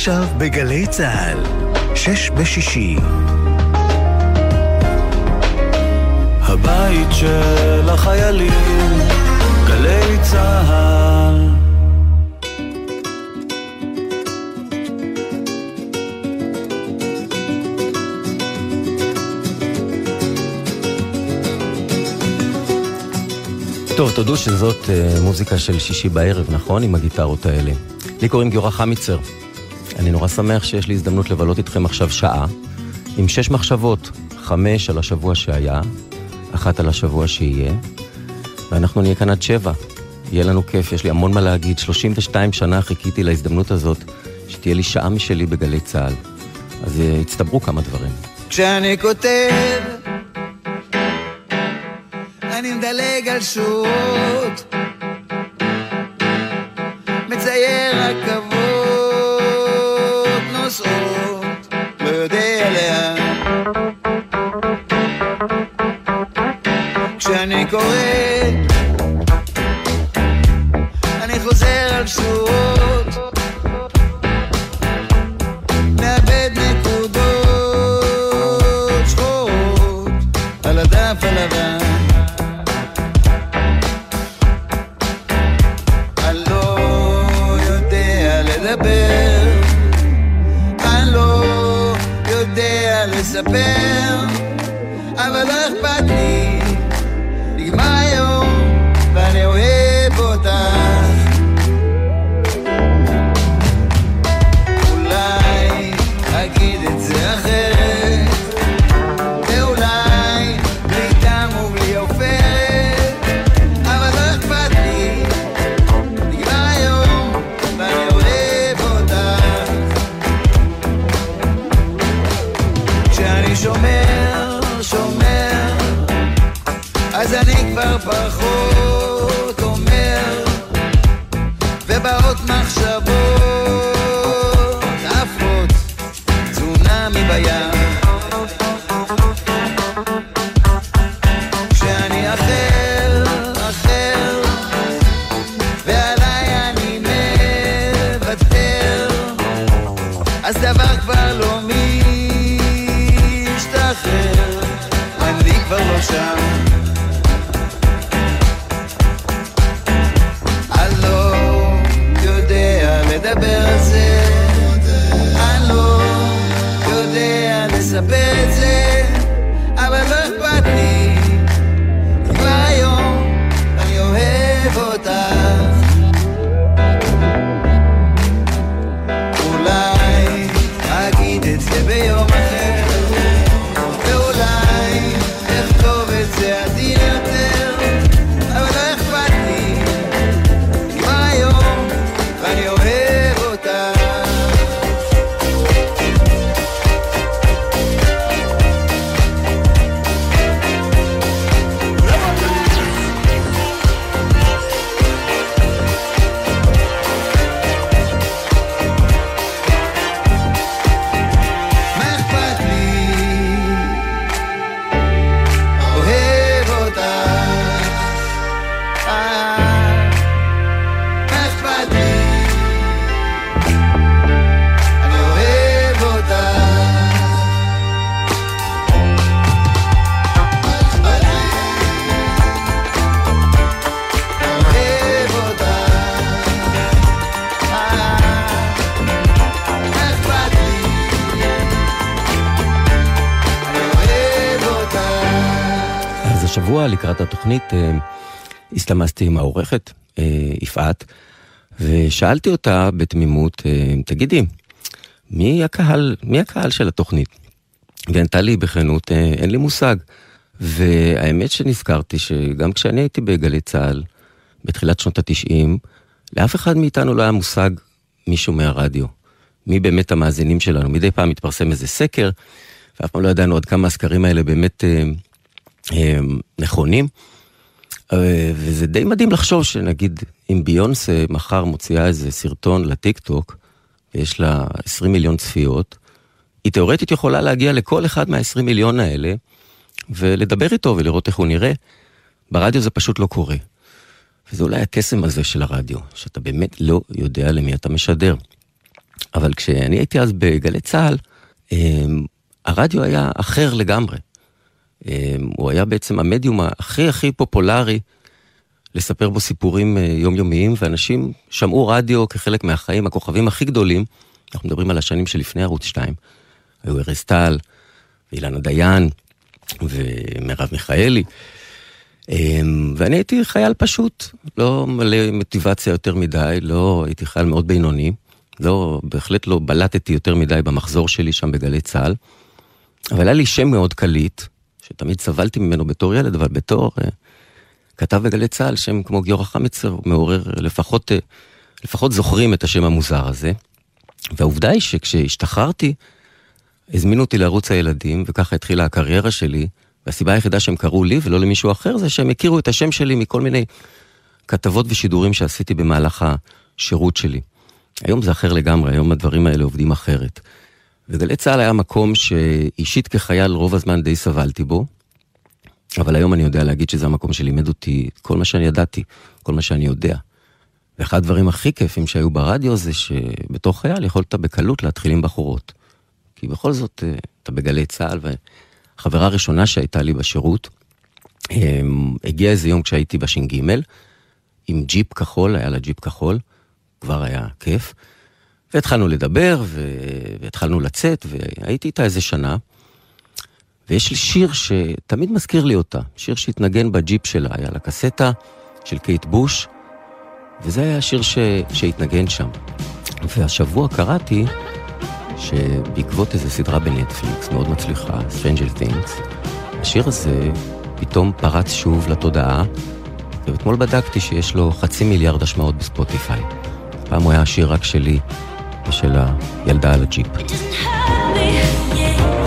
עכשיו בגלי צה"ל, שש בשישי. הבית של החיילים, גלי צה"ל. טוב, תודו שזאת uh, מוזיקה של שישי בערב, נכון? עם הגיטרות האלה. לי קוראים גיורא חמיצר. אני נורא שמח שיש לי הזדמנות לבלות איתכם עכשיו שעה, עם שש מחשבות, חמש על השבוע שהיה, אחת על השבוע שיהיה, ואנחנו נהיה כאן עד שבע. יהיה לנו כיף, יש לי המון מה להגיד. 32 שנה חיכיתי להזדמנות הזאת, שתהיה לי שעה משלי בגלי צה"ל. אז uh, הצטברו כמה דברים. כשאני כותב אני מדלג על שורות כשאני קורא לקראת התוכנית אה, הסתמסתי עם העורכת, אה, יפעת, ושאלתי אותה בתמימות, אה, תגידי, מי הקהל, מי הקהל של התוכנית? וענתה לי בכנות, אין לי מושג. והאמת שנזכרתי שגם כשאני הייתי בגלי צה"ל, בתחילת שנות התשעים, לאף אחד מאיתנו לא היה מושג מי שומע רדיו. מי באמת המאזינים שלנו. מדי פעם מתפרסם איזה סקר, ואף פעם לא ידענו עד כמה הסקרים האלה באמת נכונים. אה, וזה די מדהים לחשוב שנגיד אם ביונסה מחר מוציאה איזה סרטון לטיק טוק, ויש לה 20 מיליון צפיות, היא תאורטית יכולה להגיע לכל אחד מה-20 מיליון האלה, ולדבר איתו ולראות איך הוא נראה. ברדיו זה פשוט לא קורה. וזה אולי הקסם הזה של הרדיו, שאתה באמת לא יודע למי אתה משדר. אבל כשאני הייתי אז בגלי צה"ל, אמ, הרדיו היה אחר לגמרי. אמ, הוא היה בעצם המדיום הכי הכי פופולרי לספר בו סיפורים אה, יומיומיים, ואנשים שמעו רדיו כחלק מהחיים, הכוכבים הכי גדולים, אנחנו מדברים על השנים שלפני ערוץ 2, היו ארז טל, ואילנה דיין, ומרב מיכאלי. אמ, ואני הייתי חייל פשוט, לא מלא מוטיבציה יותר מדי, לא הייתי חייל מאוד בינוני, לא, בהחלט לא בלטתי יותר מדי במחזור שלי שם בגלי צה"ל, אבל היה לי שם מאוד קליט, שתמיד סבלתי ממנו בתור ילד, אבל בתור uh, כתב בגלי צה"ל, שם כמו גיורא חמיצר, מעורר, לפחות, uh, לפחות זוכרים את השם המוזר הזה. והעובדה היא שכשהשתחררתי, הזמינו אותי לערוץ הילדים, וככה התחילה הקריירה שלי, והסיבה היחידה שהם קראו לי ולא למישהו אחר, זה שהם הכירו את השם שלי מכל מיני כתבות ושידורים שעשיתי במהלך השירות שלי. היום זה אחר לגמרי, היום הדברים האלה עובדים אחרת. וגלי צה"ל היה מקום שאישית כחייל רוב הזמן די סבלתי בו, אבל היום אני יודע להגיד שזה המקום שלימד אותי כל מה שאני ידעתי, כל מה שאני יודע. ואחד הדברים הכי כיפים שהיו ברדיו זה שבתור חייל יכולת בקלות להתחיל עם בחורות. כי בכל זאת, אה, אתה בגלי צה"ל, והחברה הראשונה שהייתה לי בשירות, אמ, הגיע איזה יום כשהייתי בש"ג, עם ג'יפ כחול, היה לה ג'יפ כחול, כבר היה כיף. והתחלנו לדבר, והתחלנו לצאת, והייתי איתה איזה שנה. ויש לי שיר שתמיד מזכיר לי אותה, שיר שהתנגן בג'יפ שלה, היה לה קסטה של קייט בוש, וזה היה השיר ש... שהתנגן שם. והשבוע קראתי שבעקבות איזו סדרה בנטפליקס מאוד מצליחה, Stranger Things, השיר הזה פתאום פרץ שוב לתודעה, ואתמול בדקתי שיש לו חצי מיליארד השמעות בספוטיפיי. פעם הוא היה שיר רק שלי ושל הילדה על הג'יפ. I'd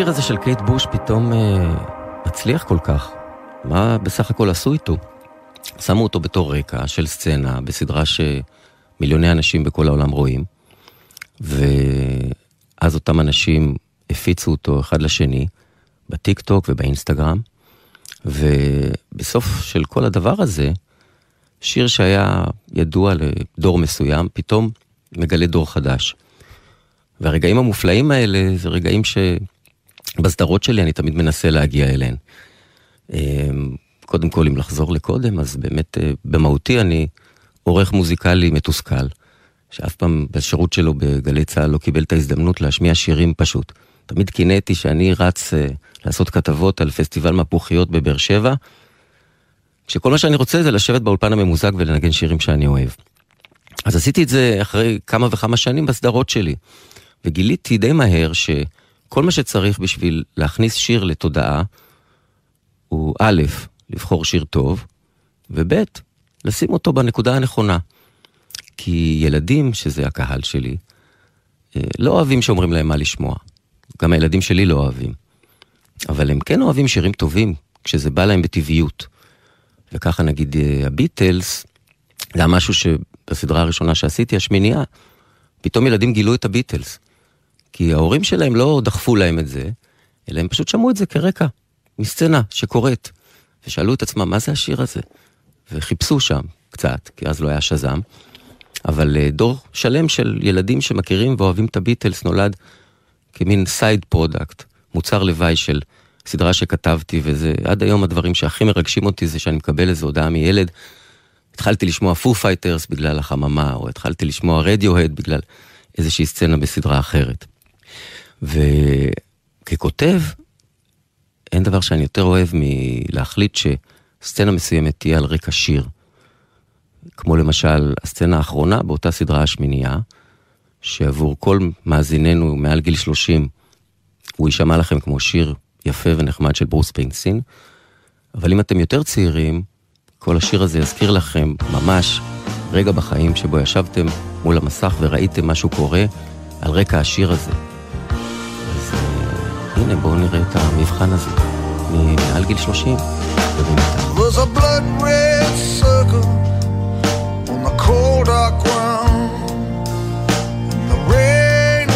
השיר הזה של קייט בוש פתאום אה, מצליח כל כך? מה בסך הכל עשו איתו? שמו אותו בתור רקע של סצנה בסדרה שמיליוני אנשים בכל העולם רואים, ואז אותם אנשים הפיצו אותו אחד לשני בטיק טוק ובאינסטגרם, ובסוף של כל הדבר הזה, שיר שהיה ידוע לדור מסוים, פתאום מגלה דור חדש. והרגעים המופלאים האלה זה רגעים שבסדרות שלי אני תמיד מנסה להגיע אליהן. אמ, קודם כל, אם לחזור לקודם, אז באמת אה, במהותי אני עורך מוזיקלי מתוסכל, שאף פעם בשירות שלו בגלי צה"ל לא קיבל את ההזדמנות להשמיע שירים פשוט. תמיד קינאתי שאני רץ אה, לעשות כתבות על פסטיבל מפוחיות בבאר שבע, כשכל מה שאני רוצה זה לשבת באולפן הממוזג ולנגן שירים שאני אוהב. אז עשיתי את זה אחרי כמה וכמה שנים בסדרות שלי, וגיליתי די מהר שכל מה שצריך בשביל להכניס שיר לתודעה, הוא א', לבחור שיר טוב, וב', לשים אותו בנקודה הנכונה. כי ילדים, שזה הקהל שלי, אה, לא אוהבים שאומרים להם מה לשמוע. גם הילדים שלי לא אוהבים. אבל הם כן אוהבים שירים טובים, כשזה בא להם בטבעיות. וככה נגיד אה, הביטלס, זה היה משהו שבסדרה הראשונה שעשיתי, השמינייה, פתאום ילדים גילו את הביטלס. כי ההורים שלהם לא דחפו להם את זה, אלא הם פשוט שמעו את זה כרקע, מסצנה שקורית. ושאלו את עצמם, מה זה השיר הזה? וחיפשו שם קצת, כי אז לא היה שז"ם. אבל אה, דור שלם של ילדים שמכירים ואוהבים את הביטלס נולד כמין side product, מוצר לוואי של סדרה שכתבתי, וזה עד היום הדברים שהכי מרגשים אותי זה שאני מקבל איזו הודעה מילד. התחלתי לשמוע פו פייטרס בגלל החממה, או התחלתי לשמוע רדיוהד בגלל איזושהי סצנה בסדרה אחרת. וככותב, אין דבר שאני יותר אוהב מלהחליט שסצנה מסוימת תהיה על רקע שיר. כמו למשל הסצנה האחרונה באותה סדרה השמינייה, שעבור כל מאזיננו מעל גיל 30, הוא יישמע לכם כמו שיר יפה ונחמד של ברוס פרינגסין, אבל אם אתם יותר צעירים, כל השיר הזה יזכיר לכם ממש רגע בחיים שבו ישבתם מול המסך וראיתם משהו קורה על רקע השיר הזה. Uh, הנה בואו נראה את המבחן הזה, מעל גיל 30 cold dark ground, and the rain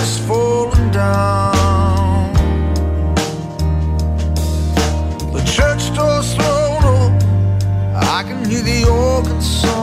down. The church I can hear the organ song.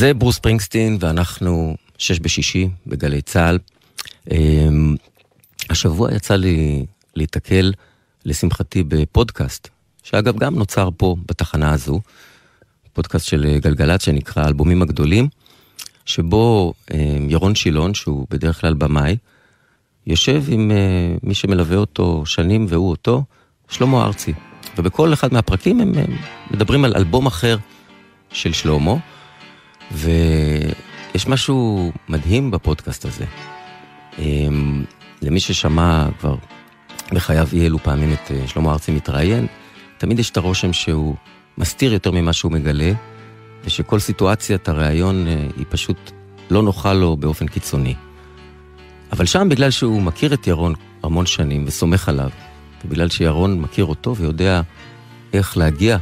זה ברוס פרינגסטין, ואנחנו שש בשישי בגלי צה"ל. אמ, השבוע יצא לי להיתקל, לשמחתי, בפודקאסט, שאגב גם נוצר פה, בתחנה הזו, פודקאסט של גלגלצ שנקרא האלבומים הגדולים, שבו אמ, ירון שילון, שהוא בדרך כלל במאי, יושב עם אה, מי שמלווה אותו שנים והוא אותו, שלמה ארצי. ובכל אחד מהפרקים הם מדברים על אלבום אחר של שלמה. ויש משהו מדהים בפודקאסט הזה. אמ, למי ששמע כבר בחייו אי אלו פעמים את אה, שלמה ארצי מתראיין, תמיד יש את הרושם שהוא מסתיר יותר ממה שהוא מגלה, ושכל סיטואציית הראיון אה, היא פשוט לא נוחה לו באופן קיצוני. אבל שם, בגלל שהוא מכיר את ירון המון שנים וסומך עליו, ובגלל שירון מכיר אותו ויודע איך להגיע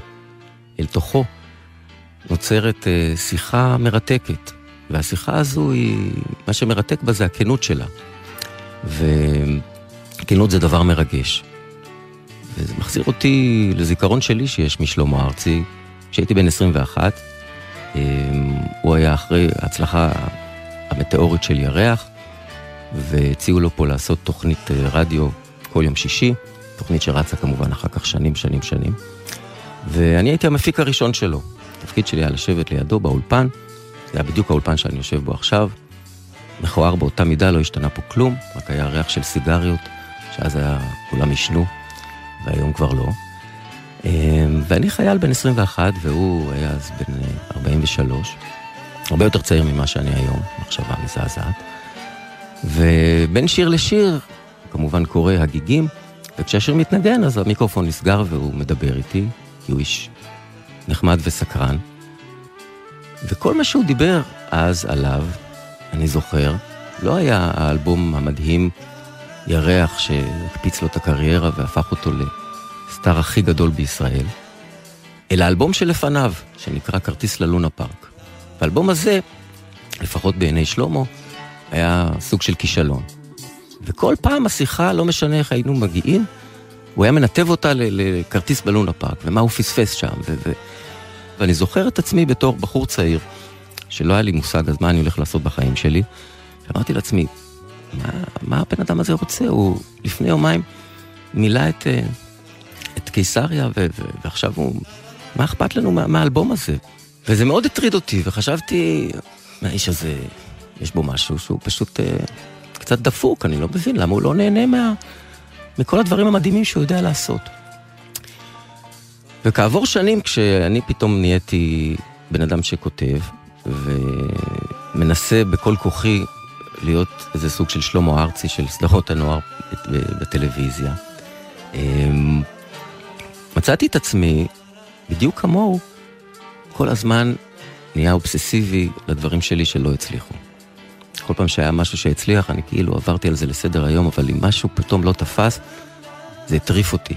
אל תוכו, נוצרת אה, שיחה מרתקת. והשיחה הזו היא, מה שמרתק בה זה הכנות שלה. וכנות זה דבר מרגש. וזה מחזיר אותי לזיכרון שלי שיש משלמה ארצי, כשהייתי בן 21. אה, הוא היה אחרי ההצלחה המטאורית של ירח, והציעו לו פה לעשות תוכנית אה, רדיו כל יום שישי, תוכנית שרצה כמובן אחר כך שנים, שנים, שנים. ואני הייתי המפיק הראשון שלו. התפקיד שלי היה לשבת לידו באולפן, זה היה בדיוק האולפן שאני יושב בו עכשיו. מכוער באותה מידה, לא השתנה פה כלום, רק היה ריח של סיגריות, שאז היה, כולם עישנו, והיום כבר לא. אמ, ואני חייל בן 21, והוא היה אז בן אה, 43, הרבה יותר צעיר ממה שאני היום, מחשבה מזעזעת. ובין שיר לשיר, כמובן קורא הגיגים, וכשהשיר מתנגן אז המיקרופון נסגר והוא מדבר איתי, כי הוא איש נחמד וסקרן. וכל מה שהוא דיבר אז עליו, אני זוכר, לא היה האלבום המדהים ירח שהקפיץ לו את הקריירה והפך אותו לסטאר הכי גדול בישראל, אלא האלבום שלפניו, שנקרא כרטיס ללונה פארק. והאלבום הזה, לפחות בעיני שלמה, היה סוג של כישלון. וכל פעם השיחה, לא משנה איך היינו מגיעים, הוא היה מנתב אותה לכרטיס בלונה פארק, ומה הוא פספס שם. ו- ואני זוכר את עצמי בתור בחור צעיר, שלא היה לי מושג אז מה אני הולך לעשות בחיים שלי, ואמרתי לעצמי, מה, מה הבן אדם הזה רוצה? הוא לפני יומיים מילא את, אה, את קיסריה, ו- ו- ועכשיו הוא... מה אכפת לנו מה- מהאלבום הזה? וזה מאוד הטריד אותי, וחשבתי, האיש הזה, יש בו משהו שהוא פשוט אה, קצת דפוק, אני לא מבין למה הוא לא נהנה מה, מכל הדברים המדהימים שהוא יודע לעשות. וכעבור שנים, כשאני פתאום נהייתי בן אדם שכותב, ומנסה בכל כוחי להיות איזה סוג של שלמה ארצי של סדרות הנוער בטלוויזיה. אמ, מצאתי את עצמי, בדיוק כמוהו, כל הזמן נהיה אובססיבי לדברים שלי שלא הצליחו. כל פעם שהיה משהו שהצליח, אני כאילו עברתי על זה לסדר היום, אבל אם משהו פתאום לא תפס, זה הטריף אותי.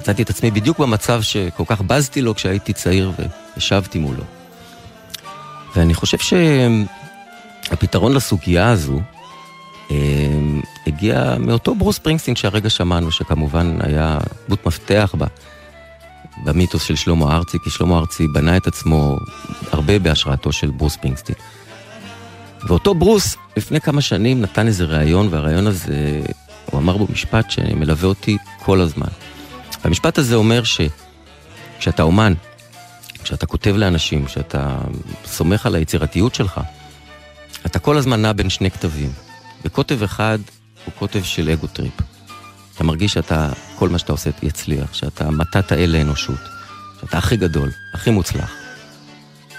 מצאתי את עצמי בדיוק במצב שכל כך בזתי לו כשהייתי צעיר וישבתי מולו. ואני חושב שהפתרון לסוגיה הזו אה, הגיע מאותו ברוס פרינגסטין שהרגע שמענו, שכמובן היה דמות מפתח בה. במיתוס של שלמה ארצי, כי שלמה ארצי בנה את עצמו הרבה בהשראתו של ברוס פרינגסטין. ואותו ברוס, לפני כמה שנים נתן איזה ראיון, והראיון הזה, הוא אמר בו משפט שמלווה אותי כל הזמן. המשפט הזה אומר שכשאתה אומן, כשאתה כותב לאנשים, כשאתה סומך על היצירתיות שלך, אתה כל הזמן נע בין שני קטבים. וקוטב אחד הוא קוטב של ego trip. אתה מרגיש שאתה, כל מה שאתה עושה יצליח, שאתה מתת אל לאנושות, שאתה הכי גדול, הכי מוצלח.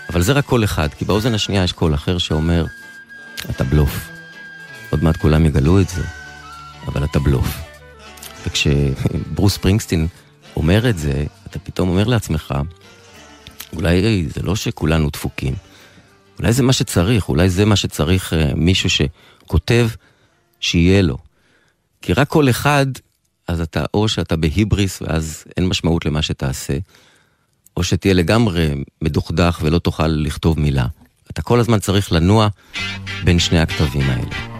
אבל זה רק קול אחד, כי באוזן השנייה יש קול אחר שאומר, אתה בלוף. עוד מעט כולם יגלו את זה, אבל אתה בלוף. וכשברוס ספרינגסטין אומר את זה, אתה פתאום אומר לעצמך, אולי זה לא שכולנו דפוקים, אולי זה מה שצריך, אולי זה מה שצריך אה, מישהו שכותב שיהיה לו. כי רק כל אחד, אז אתה, או שאתה בהיבריס ואז אין משמעות למה שתעשה, או שתהיה לגמרי מדוכדך ולא תוכל לכתוב מילה. אתה כל הזמן צריך לנוע בין שני הכתבים האלה.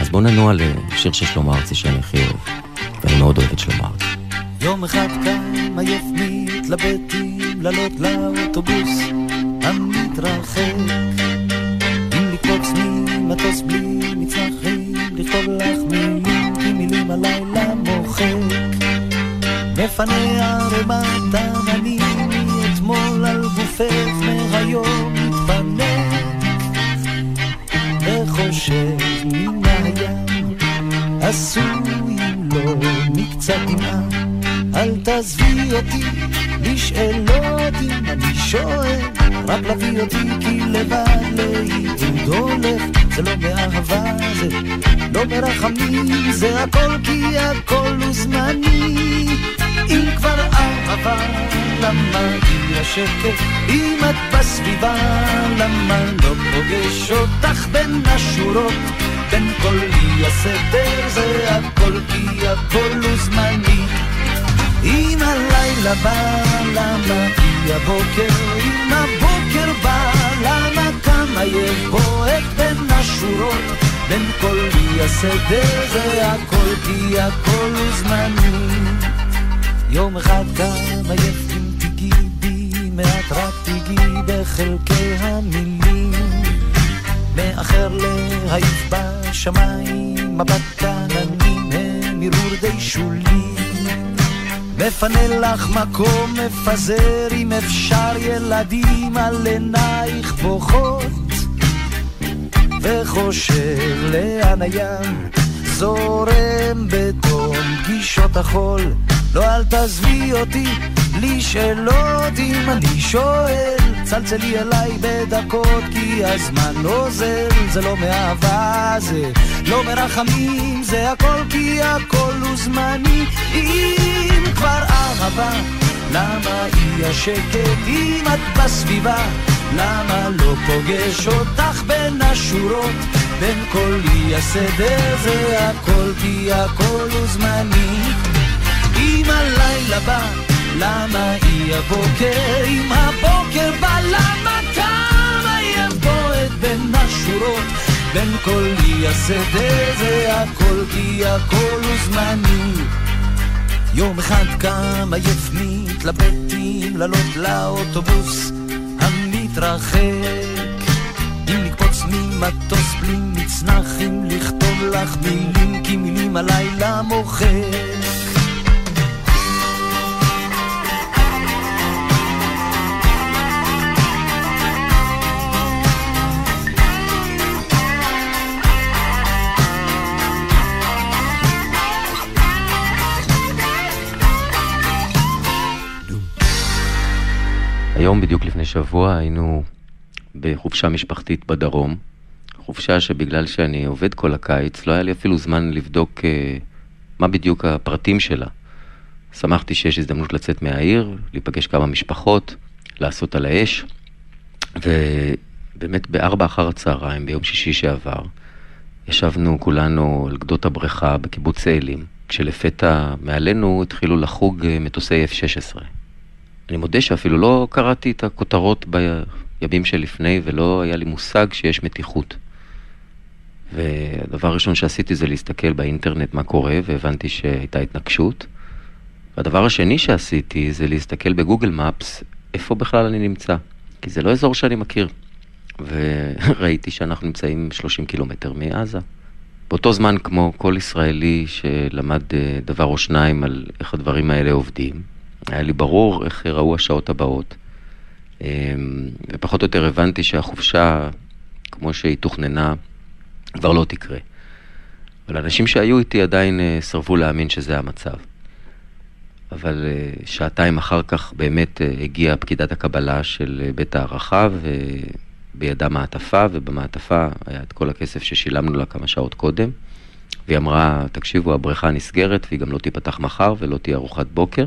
אז בוא ננוע לשיר של שלמה ארצי שאני הכי אוהב, ואני מאוד אוהב את שלמה. ארצי. יום אחד קם עייף מתלבטים לעלות לאוטובוס. המתרחק אם לקפוץ ממטוס בלי מצנחים לכתוב לך מילים כי מילים הלילה מוחק. מפנה ערימת עננים מאתמול על גופך מהיום מתפנק. וחושב מן הים עשוי לו מקצת דמעה. אל תעזבי אותי בשאלות אם אני שואל רק להביא אותי כי לבד לעידוד הולך. זה לא מאהבה זה לא מרחמים זה הכל כי הכל הוא זמני. אם כבר אהבה למה היא השקט? אם את בסביבה למה לא פוגש אותך בין השורות בין כל אי הסדר זה הכל כי הכל הוא זמני אם הלילה בא, למה כי הבוקר? אם הבוקר בא, למה קם עייף בועט בין השורות? בין כל אי הסדר זה הכל כי הכל הוא זמני. יום אחד קם עייף אם תיגעי בי, מעט רק תיגעי בחלקי המילים. מאחר להעיף בשמיים, מבט עננים הם הרהור שולי. מפנה לך מקום, מפזר אם אפשר ילדים על עינייך בוכות וחושב לאן הים זורם בתום פגישות החול לא אל תעזבי אותי בלי שאלות אם אני שואל. צלצלי אליי בדקות כי הזמן אוזל זה לא מאהבה זה לא מרחמים זה הכל כי הכל הוא זמני. אם כבר אהבה למה אי השקט? אם את בסביבה למה לא פוגש אותך בין השורות? בין כל אי הסדר זה הכל כי הכל הוא זמני. אם הלילה בא למה אי הבוקר? אם הבוקר בא למה קם עייף בועט בין השורות? בין כל אי הסדר זה הכל כי הכל הוא זמני. יום אחד קם עייף מתלבט אם לעלות לאוטובוס המתרחק. אם לקפוץ ממטוס בלי מצנחים לכתוב לך מילים כי מילים הלילה מוחק היום, בדיוק לפני שבוע, היינו בחופשה משפחתית בדרום. חופשה שבגלל שאני עובד כל הקיץ, לא היה לי אפילו זמן לבדוק אה, מה בדיוק הפרטים שלה. שמחתי שיש הזדמנות לצאת מהעיר, להיפגש כמה משפחות, לעשות על האש, ובאמת בארבע אחר הצהריים, ביום שישי שעבר, ישבנו כולנו על גדות הבריכה בקיבוץ צאלים, כשלפתע מעלינו התחילו לחוג אה, מטוסי F-16. אני מודה שאפילו לא קראתי את הכותרות בימים שלפני ולא היה לי מושג שיש מתיחות. והדבר הראשון שעשיתי זה להסתכל באינטרנט מה קורה והבנתי שהייתה התנגשות. והדבר השני שעשיתי זה להסתכל בגוגל מפס איפה בכלל אני נמצא, כי זה לא אזור שאני מכיר. וראיתי שאנחנו נמצאים 30 קילומטר מעזה. באותו זמן, כמו כל ישראלי שלמד אה, דבר או שניים על איך הדברים האלה עובדים, היה לי ברור איך יראו השעות הבאות. אמ, ופחות או יותר הבנתי שהחופשה, כמו שהיא תוכננה, כבר לא תקרה. אבל אנשים שהיו איתי עדיין אה, סרבו להאמין שזה המצב. אבל אה, שעתיים אחר כך באמת הגיעה פקידת הקבלה של בית הערכה, בידה מעטפה, ובמעטפה היה את כל הכסף ששילמנו לה כמה שעות קודם. והיא אמרה, תקשיבו, הבריכה נסגרת והיא גם לא תיפתח מחר ולא תהיה ארוחת בוקר.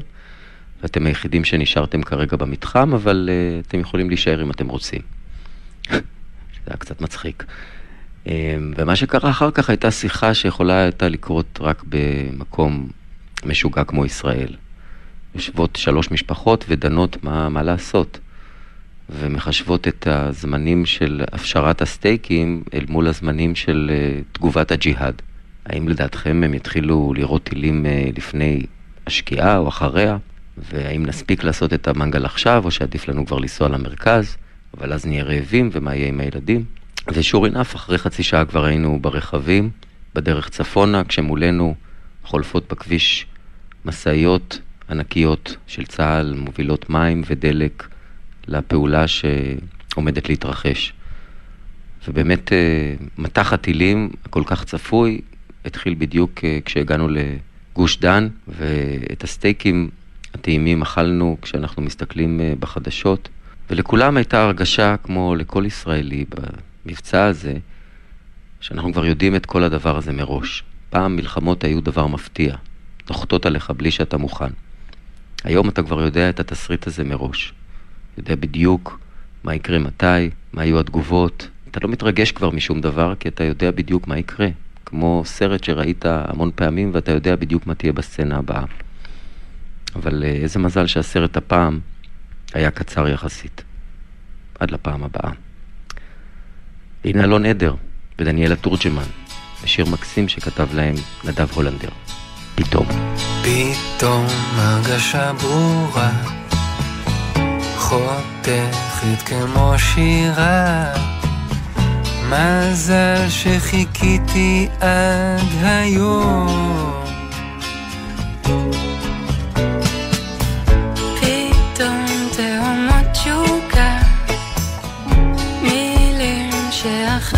ואתם היחידים שנשארתם כרגע במתחם, אבל uh, אתם יכולים להישאר אם אתם רוצים. זה היה קצת מצחיק. Um, ומה שקרה אחר כך הייתה שיחה שיכולה הייתה לקרות רק במקום משוגע כמו ישראל. יושבות שלוש משפחות ודנות מה, מה לעשות. ומחשבות את הזמנים של הפשרת הסטייקים אל מול הזמנים של uh, תגובת הג'יהאד. האם לדעתכם הם יתחילו לירות טילים uh, לפני השקיעה או אחריה? והאם נספיק לעשות את המנגל עכשיו, או שעדיף לנו כבר לנסוע למרכז, אבל אז נהיה רעבים, ומה יהיה עם הילדים? ושור אינף, אחרי חצי שעה כבר היינו ברכבים, בדרך צפונה, כשמולנו חולפות בכביש משאיות ענקיות של צה"ל, מובילות מים ודלק לפעולה שעומדת להתרחש. ובאמת אה, מטח הטילים הכל כך צפוי התחיל בדיוק אה, כשהגענו לגוש דן, ואת הסטייקים הטעימים אכלנו כשאנחנו מסתכלים אה, בחדשות, ולכולם הייתה הרגשה, כמו לכל ישראלי במבצע הזה, שאנחנו כבר יודעים את כל הדבר הזה מראש. פעם מלחמות היו דבר מפתיע, נוחתות עליך בלי שאתה מוכן. היום אתה כבר יודע את התסריט הזה מראש. יודע בדיוק מה יקרה מתי, מה יהיו התגובות. אתה לא מתרגש כבר משום דבר, כי אתה יודע בדיוק מה יקרה. כמו סרט שראית המון פעמים ואתה יודע בדיוק מה תהיה בסצנה הבאה. אבל אה, איזה מזל שהסרט הפעם היה קצר יחסית. עד לפעם הבאה. הנה אלון עדר ודניאלה תורג'מן, בשיר מקסים שכתב להם נדב הולנדר. פתאום. פתאום הרגשה ברורה, חותכת כמו שירה. מזל שחיכיתי עד היום.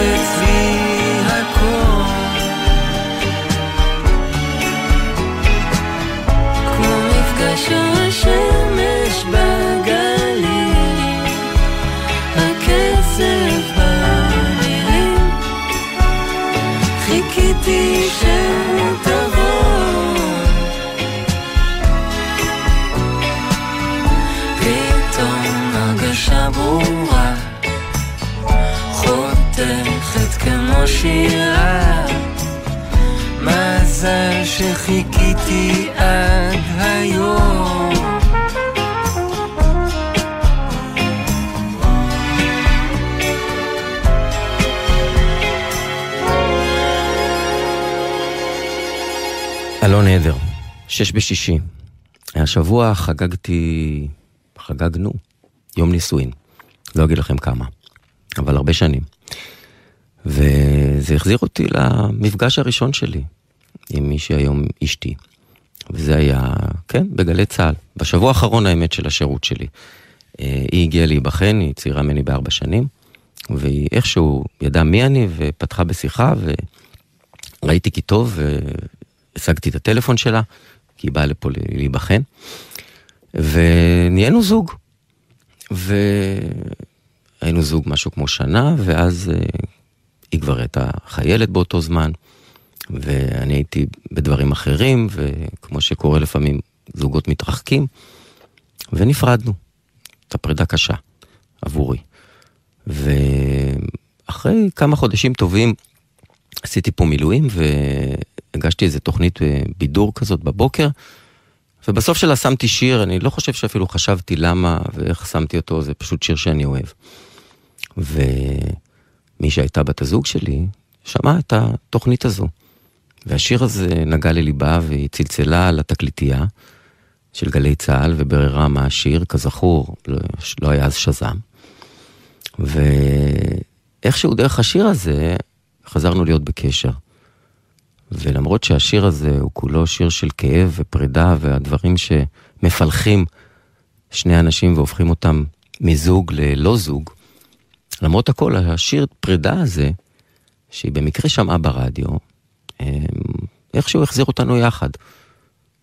הזזת מזל שחיכיתי עד היום אלון עדר, שש בשישי. השבוע חגגתי, חגגנו, יום נישואין. לא אגיד לכם כמה, אבל הרבה שנים. וזה החזיר אותי למפגש הראשון שלי עם מי שהיום אשתי. וזה היה, כן, בגלי צה"ל. בשבוע האחרון האמת של השירות שלי. אה, היא הגיעה להיבחן, היא צעירה ממני בארבע שנים, והיא איכשהו ידעה מי אני ופתחה בשיחה, וראיתי כי טוב, והשגתי את הטלפון שלה, כי היא באה לפה להיבחן, ונהיינו זוג. והיינו זוג משהו כמו שנה, ואז אה, היא כבר הייתה חיילת באותו זמן, ואני הייתי בדברים אחרים, וכמו שקורה לפעמים, זוגות מתרחקים, ונפרדנו. הייתה פרידה קשה עבורי. ואחרי כמה חודשים טובים עשיתי פה מילואים והגשתי איזה תוכנית אה, בידור כזאת בבוקר, ובסוף שלה שמתי שיר, אני לא חושב שאפילו חשבתי למה ואיך שמתי אותו, זה פשוט שיר שאני אוהב. ומי שהייתה בת הזוג שלי, שמעה את התוכנית הזו. והשיר הזה נגע לליבה והיא צלצלה על התקליטייה של גלי צה"ל ובררה מה השיר, כזכור, לא, לא היה אז שז"ם. ואיכשהו דרך השיר הזה חזרנו להיות בקשר. ולמרות שהשיר הזה הוא כולו שיר של כאב ופרידה והדברים שמפלחים שני אנשים והופכים אותם מזוג ללא זוג, למרות הכל, השיר פרידה הזה, שהיא במקרה שמעה ברדיו, איכשהו החזיר אותנו יחד.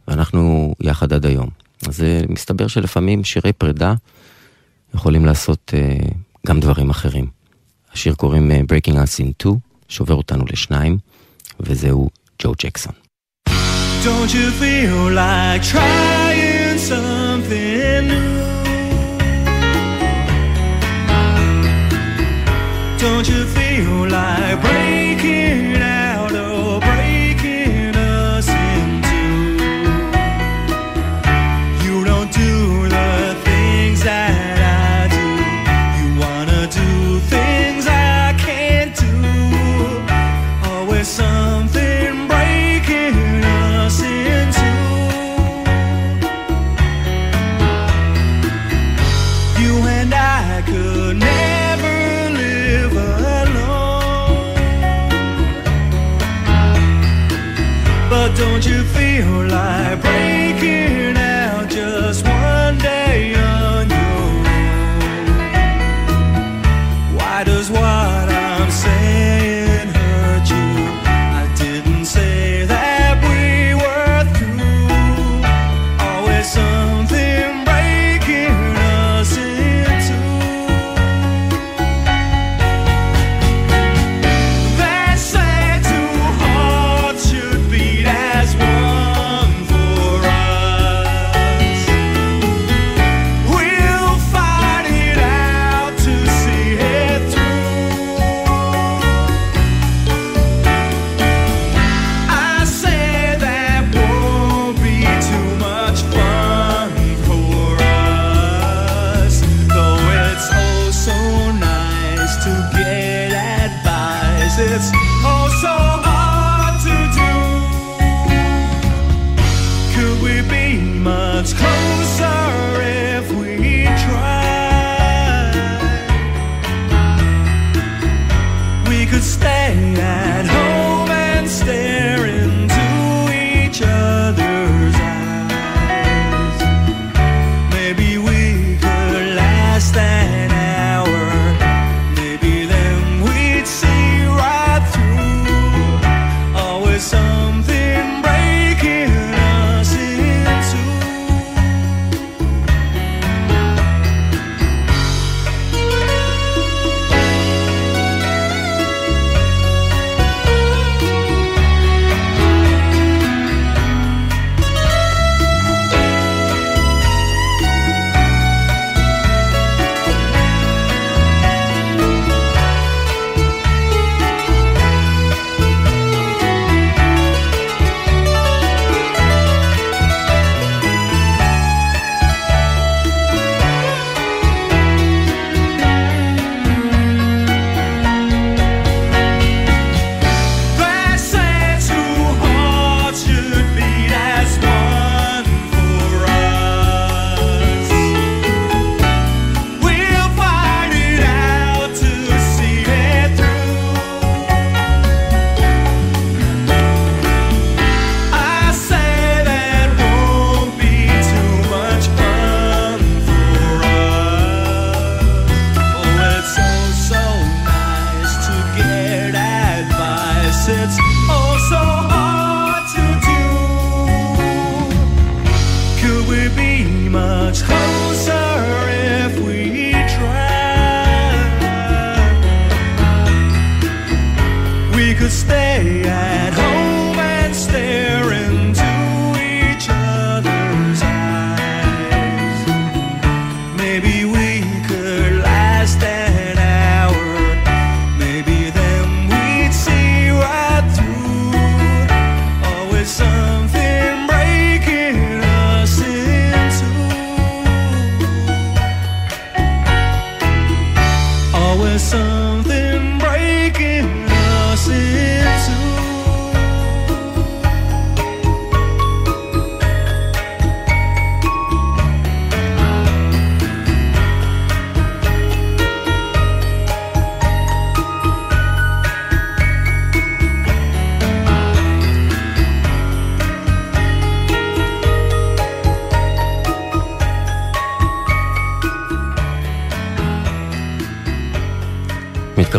ואנחנו יחד עד היום. אז מסתבר שלפעמים שירי פרידה יכולים לעשות uh, גם דברים אחרים. השיר קוראים uh, Breaking Us in Two, שובר אותנו לשניים, וזהו ג'ו ג'קסון. Don't you feel like trying something new? Don't you feel like breaking don't you feel like breaking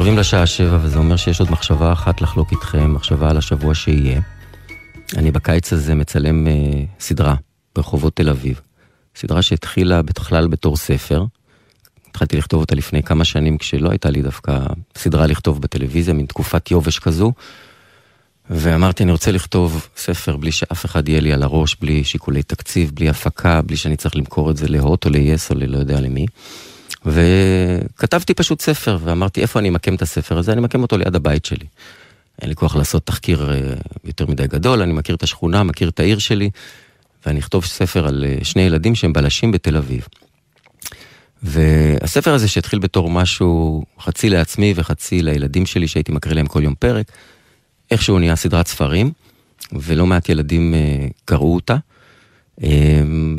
מתקרבים לשעה שבע, וזה אומר שיש עוד מחשבה אחת לחלוק איתכם, מחשבה על השבוע שיהיה. אני בקיץ הזה מצלם אה, סדרה ברחובות תל אביב. סדרה שהתחילה בכלל בתור ספר. התחלתי לכתוב אותה לפני כמה שנים, כשלא הייתה לי דווקא סדרה לכתוב בטלוויזיה, מין תקופת יובש כזו. ואמרתי, אני רוצה לכתוב ספר בלי שאף אחד יהיה לי על הראש, בלי שיקולי תקציב, בלי הפקה, בלי שאני צריך למכור את זה להוט או ל-yes או ללא יודע למי. וכתבתי פשוט ספר, ואמרתי, איפה אני אמקם את הספר הזה? אני אמקם אותו ליד הבית שלי. אין לי כוח לעשות תחקיר אה, יותר מדי גדול, אני מכיר את השכונה, מכיר את העיר שלי, ואני אכתוב ספר על אה, שני ילדים שהם בלשים בתל אביב. והספר הזה שהתחיל בתור משהו חצי לעצמי וחצי לילדים שלי, שהייתי מקריא להם כל יום פרק, איכשהו נהיה סדרת ספרים, ולא מעט ילדים אה, קראו אותה.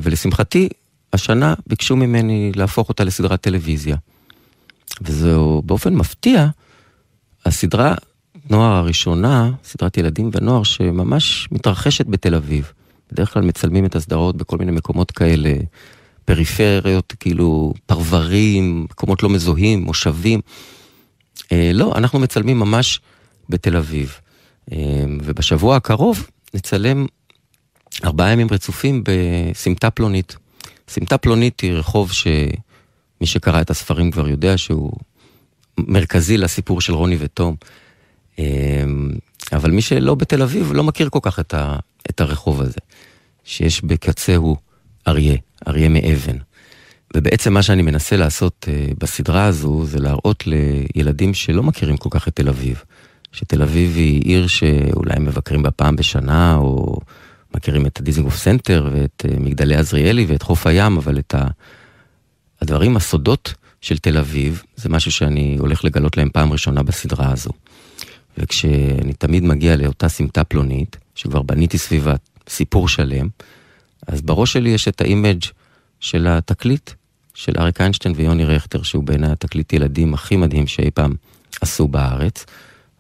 ולשמחתי, השנה ביקשו ממני להפוך אותה לסדרת טלוויזיה. וזו באופן מפתיע, הסדרה נוער הראשונה, סדרת ילדים ונוער שממש מתרחשת בתל אביב. בדרך כלל מצלמים את הסדרות בכל מיני מקומות כאלה, פריפריות, כאילו פרברים, מקומות לא מזוהים, מושבים. אה, לא, אנחנו מצלמים ממש בתל אביב. אה, ובשבוע הקרוב נצלם ארבעה ימים רצופים בסמטה פלונית. סמטה פלונית היא רחוב שמי שקרא את הספרים כבר יודע שהוא מרכזי לסיפור של רוני ותום. אה, אבל מי שלא בתל אביב לא מכיר כל כך את, ה, את הרחוב הזה, שיש בקצהו אריה, אריה מאבן. ובעצם מה שאני מנסה לעשות uh, בסדרה הזו זה להראות לילדים שלא מכירים כל כך את תל אביב. שתל אביב היא עיר שאולי מבקרים בה פעם בשנה, או מכירים את הדיזינגוף סנטר ואת uh, מגדלי עזריאלי ואת חוף הים, אבל את. הדברים, הסודות של תל אביב, זה משהו שאני הולך לגלות להם פעם ראשונה בסדרה הזו. וכשאני תמיד מגיע לאותה סמטה פלונית, שכבר בניתי סביבה סיפור שלם, אז בראש שלי יש את ה image של התקליט של אריק איינשטיין ויוני רכטר, שהוא בעיניי התקליט ילדים הכי מדהים שאי פעם עשו בארץ.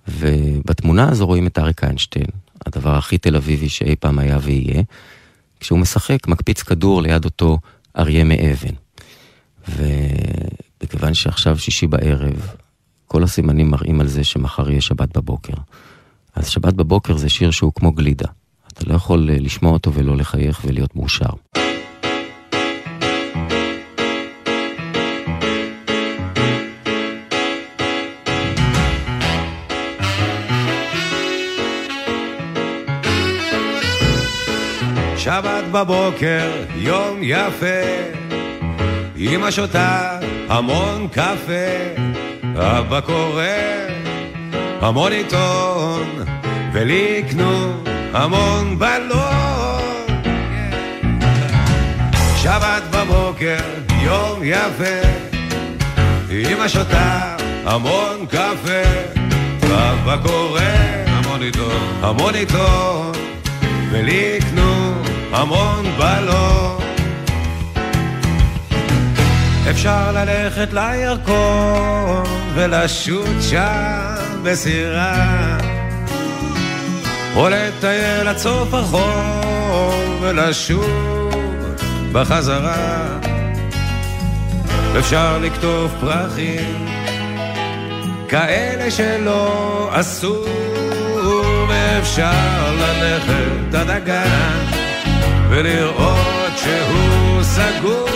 ובתמונה הזו רואים את אריק איינשטיין, הדבר הכי תל אביבי שאי פעם היה ויהיה, כשהוא משחק, מקפיץ כדור ליד אותו אריה מאבן. ומכיוון שעכשיו שישי בערב, כל הסימנים מראים על זה שמחר יהיה שבת בבוקר. אז שבת בבוקר זה שיר שהוא כמו גלידה. אתה לא יכול אה, לשמוע אותו ולא לחייך ולהיות מאושר. שבת בבוקר, יום יפה, אמא שותה המון קפה, אבא קורא המון עיתון, ולי יקנו המון בלון. שבת בבוקר, יום יפה, אמא שותה המון קפה, אבא קורא המון עיתון, המון עיתון, ולי יקנו המון בלון. אפשר ללכת לירקון ולשוט שם בסירה. או לטייל עד סוף החור ולשוב בחזרה. אפשר לקטוף פרחים כאלה שלא עשו ואפשר ללכת עד הגן ולראות שהוא סגור.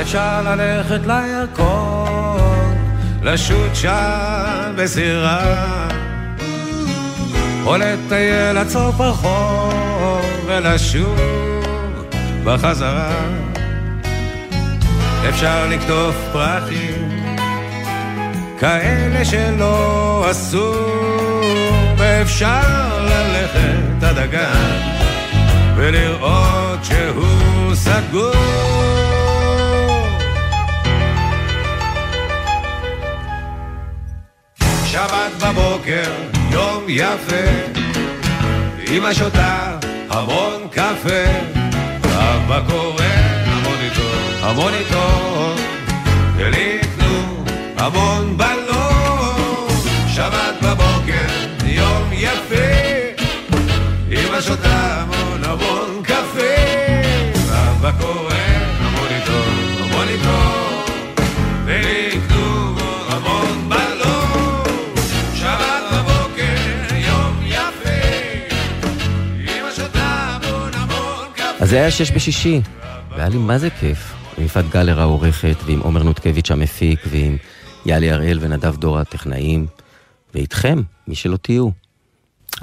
אפשר ללכת לירקון, לשוט שם בסירה, או לטייל עד סוף החור ולשוב בחזרה. אפשר לקטוף פרחים, כאלה שלא עשו, ואפשר ללכת עד הגן ולראות שהוא סגור. שבת בבוקר, יום יפה. אמא שותה המון קפה, אבא קורא המון עיתון, המון עיתון, ולי יקנו המון בית. אז זה היה שש בשישי, והיה לי מה זה כיף. עם יפעת גלר העורכת, ועם עומר נותקביץ' המפיק, ועם יאלי הראל ונדב דור הטכנאים, ואיתכם, מי שלא תהיו.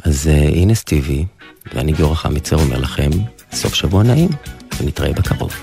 אז uh, הנה סטיבי, ואני גיורא חמיצר אומר לכם, סוף שבוע נעים, ונתראה בקרוב.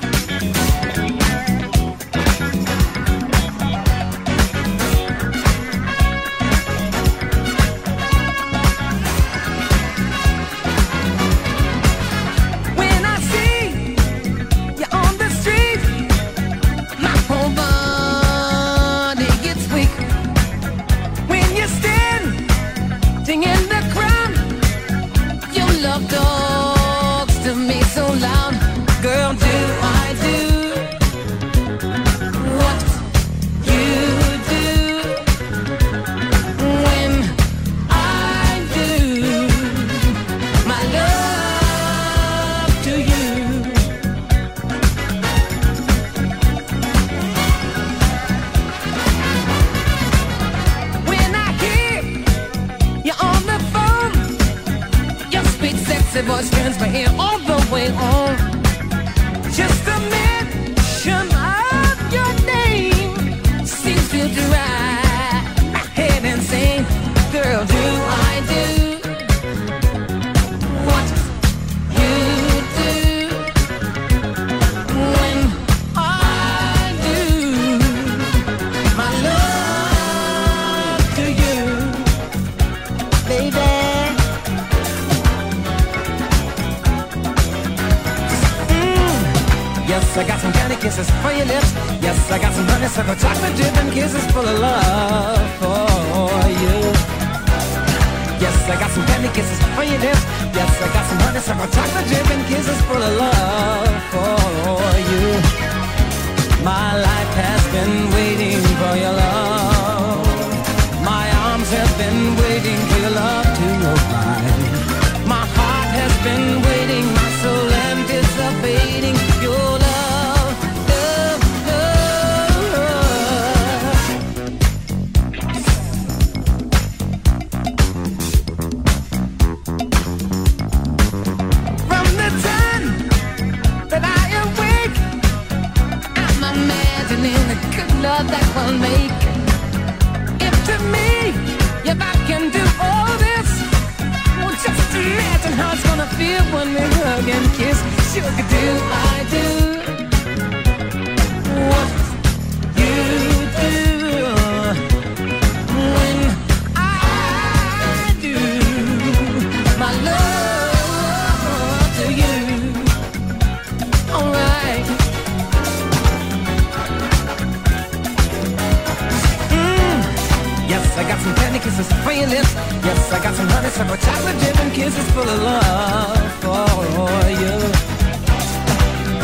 I got some honey, some chocolate dip and kisses full of love for you.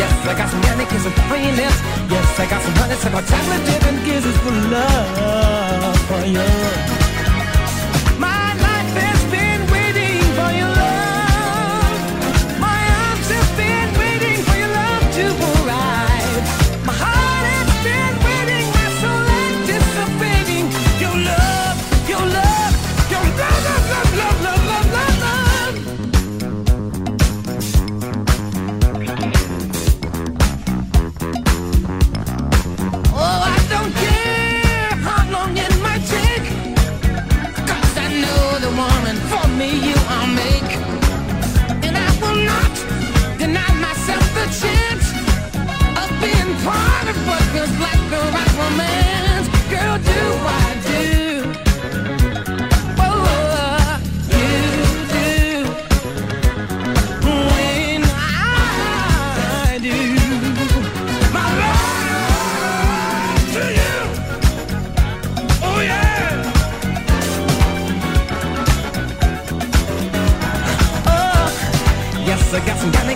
Yes, I got some yannick and some free lips. Yes, I got some honey, some chocolate dip and kisses full of love for you.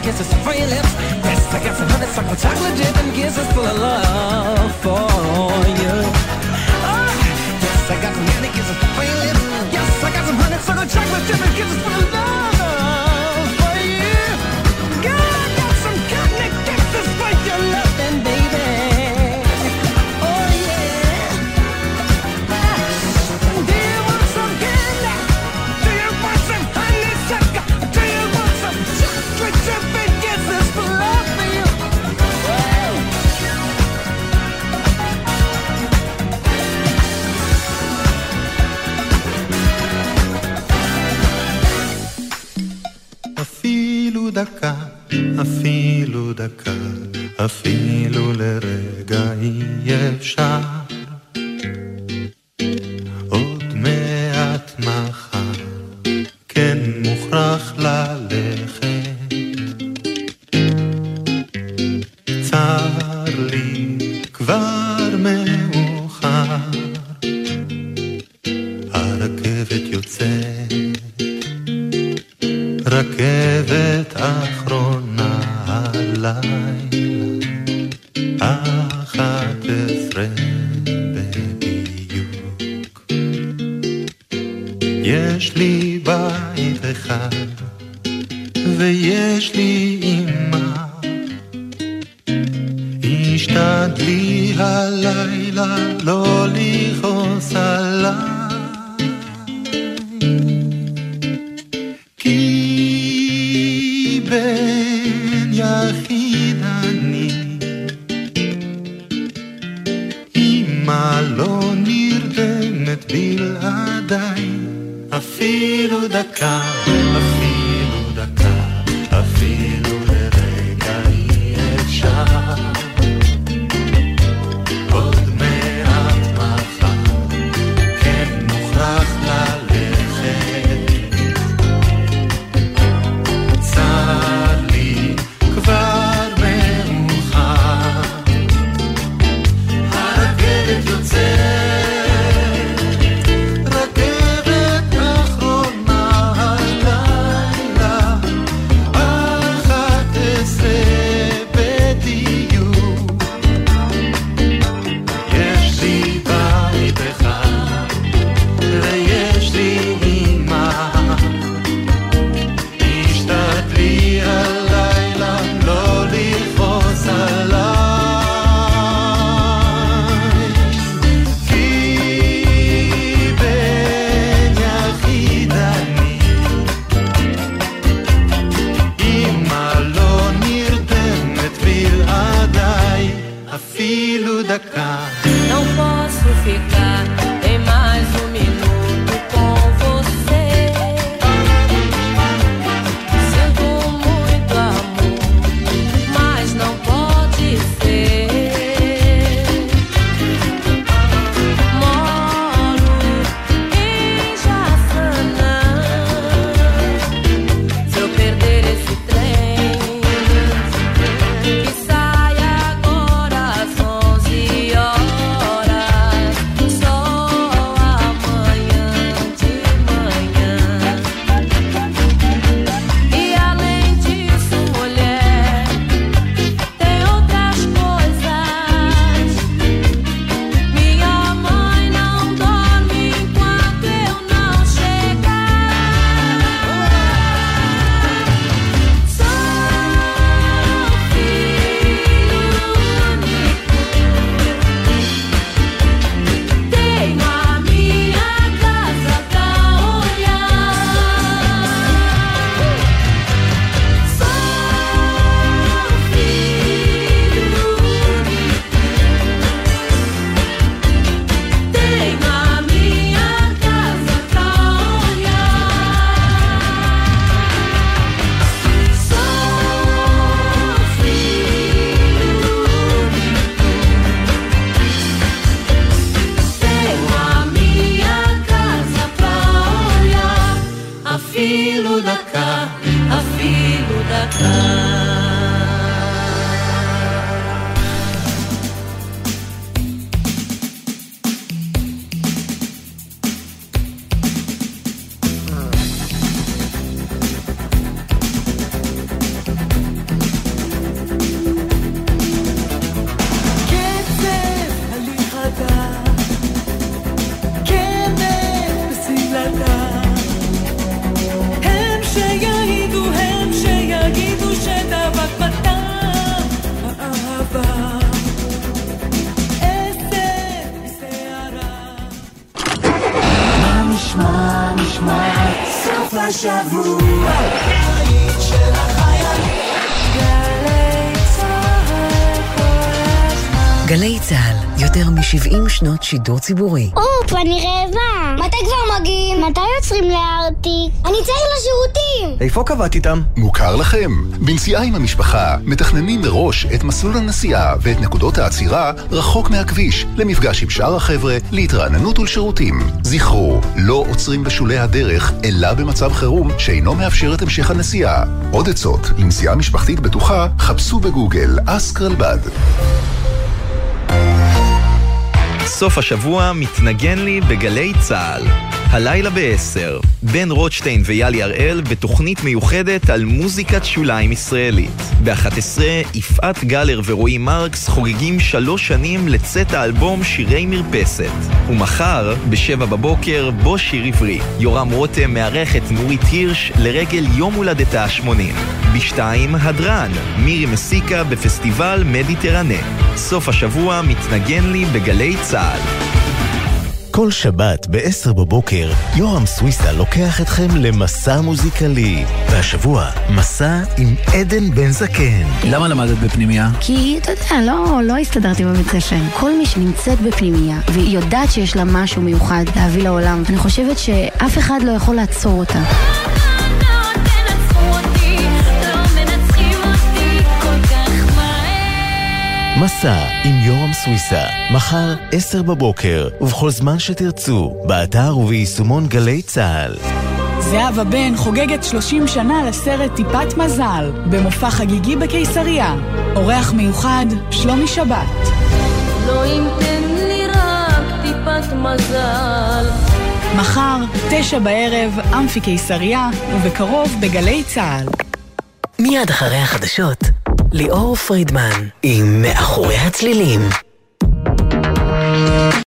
kisses for your lips. Yes, I got some honeysuckle chocolate dip and kisses full of love for you. Oh, yes, I got some candy kisses for your lips. Yes, I got some honeysuckle chocolate dip and kisses full of love. שידור ציבורי. אופ, אני רעבה. מתי כבר מגיעים? מתי יוצרים לארטיק? אני צריך לשירותים! איפה קבעת איתם? מוכר לכם. בנסיעה עם המשפחה מתכננים מראש את מסלול הנסיעה ואת נקודות העצירה רחוק מהכביש, למפגש עם שאר החבר'ה, להתרעננות ולשירותים. זכרו, לא עוצרים בשולי הדרך, אלא במצב חירום שאינו מאפשר את המשך הנסיעה. עוד עצות לנסיעה משפחתית בטוחה, חפשו בגוגל אסק רלב"ד. סוף השבוע מתנגן לי בגלי צה"ל. הלילה ב-10, בן רוטשטיין ויאלי הראל בתוכנית מיוחדת על מוזיקת שוליים ישראלית. ב-11, יפעת גלר ורועי מרקס חוגגים שלוש שנים לצאת האלבום שירי מרפסת. ומחר, ב-7 בבוקר, בו שיר עברי. יורם רותם מארח את נורית הירש לרגל יום הולדתה ה-80. ב-2, הדרן, מירי מסיקה בפסטיבל מדיטרנה. סוף השבוע מתנגן לי בגלי צה"ל. כל שבת ב-10 בבוקר, יורם סוויסה לוקח אתכם למסע מוזיקלי. והשבוע, מסע עם עדן בן זקן. למה למדת בפנימייה? כי, אתה יודע, לא, לא הסתדרתי בבית ספר. כל מי שנמצאת בפנימייה, והיא יודעת שיש לה משהו מיוחד להביא לעולם, אני חושבת שאף אחד לא יכול לעצור אותה. מסע עם יורם סוויסה, מחר 10 בבוקר, ובכל זמן שתרצו, באתר וביישומון גלי צה"ל. זהבה בן חוגגת 30 שנה לסרט טיפת מזל, במופע חגיגי בקיסריה. אורח מיוחד, שלומי שבת. לא אם תן לי רק טיפת מזל מחר, תשע בערב, אמפי קיסריה, ובקרוב בגלי צה"ל. מיד אחרי החדשות, ליאור פרידמן עם מאחורי הצלילים.